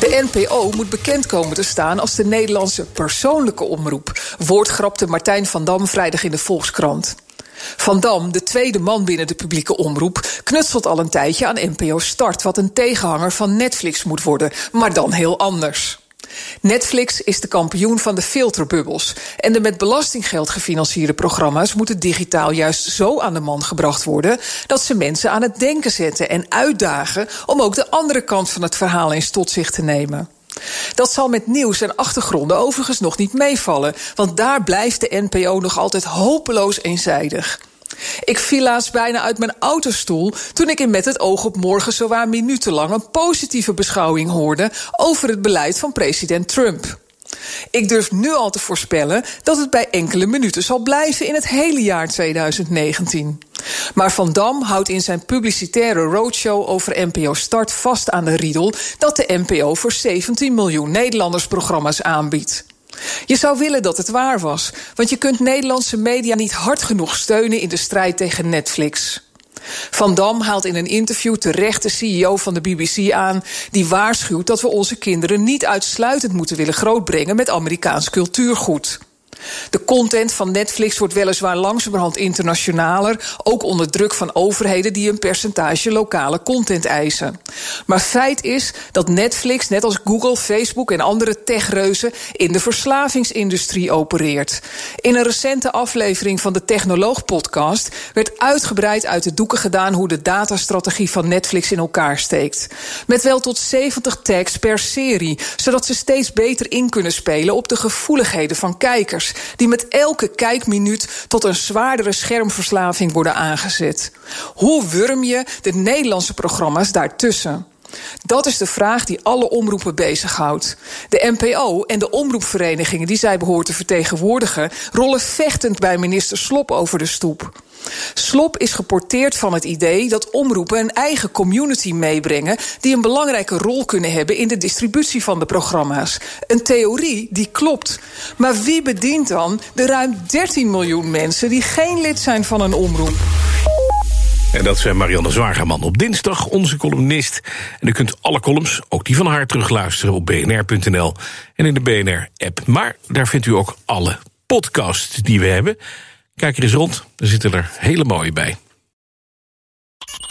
De NPO moet bekend komen te staan als de Nederlandse persoonlijke omroep. Woordgrapte Martijn van Dam vrijdag in de Volkskrant. Van Dam, de tweede man binnen de publieke omroep, knutselt al een tijdje aan NPO Start, wat een tegenhanger van Netflix moet worden, maar dan heel anders. Netflix is de kampioen van de filterbubbels. En de met belastinggeld gefinancierde programma's moeten digitaal juist zo aan de man gebracht worden dat ze mensen aan het denken zetten en uitdagen om ook de andere kant van het verhaal eens tot zich te nemen. Dat zal met nieuws en achtergronden overigens nog niet meevallen, want daar blijft de NPO nog altijd hopeloos eenzijdig. Ik viel laatst bijna uit mijn autostoel toen ik in Met het Oog op Morgen zowaar minutenlang een positieve beschouwing hoorde over het beleid van president Trump. Ik durf nu al te voorspellen dat het bij enkele minuten zal blijven in het hele jaar 2019. Maar Van Dam houdt in zijn publicitaire roadshow over NPO Start vast aan de riedel dat de NPO voor 17 miljoen Nederlanders programma's aanbiedt. Je zou willen dat het waar was, want je kunt Nederlandse media niet hard genoeg steunen in de strijd tegen Netflix. Van Dam haalt in een interview terecht de CEO van de BBC aan, die waarschuwt dat we onze kinderen niet uitsluitend moeten willen grootbrengen met Amerikaans cultuurgoed. De content van Netflix wordt weliswaar langzamerhand internationaler, ook onder druk van overheden die een percentage lokale content eisen. Maar feit is dat Netflix, net als Google, Facebook en andere techreuzen, in de verslavingsindustrie opereert. In een recente aflevering van de Technoloog podcast werd uitgebreid uit de doeken gedaan hoe de datastrategie van Netflix in elkaar steekt. Met wel tot 70 tags per serie, zodat ze steeds beter in kunnen spelen op de gevoeligheden van kijkers die met elke kijkminuut tot een zwaardere schermverslaving worden aangezet. Hoe wurm je de Nederlandse programma's daartussen? Dat is de vraag die alle omroepen bezighoudt. De NPO en de omroepverenigingen die zij behoort te vertegenwoordigen, rollen vechtend bij minister Slop over de stoep. Slop is geporteerd van het idee dat omroepen een eigen community meebrengen die een belangrijke rol kunnen hebben in de distributie van de programma's. Een theorie die klopt. Maar wie bedient dan de ruim 13 miljoen mensen die geen lid zijn van een omroep? En dat zijn Marianne Zwagerman op dinsdag, onze columnist. En u kunt alle columns, ook die van haar, terugluisteren op bnr.nl en in de BNR-app. Maar daar vindt u ook alle podcasts die we hebben. Kijk er eens rond, er zitten er hele mooie bij.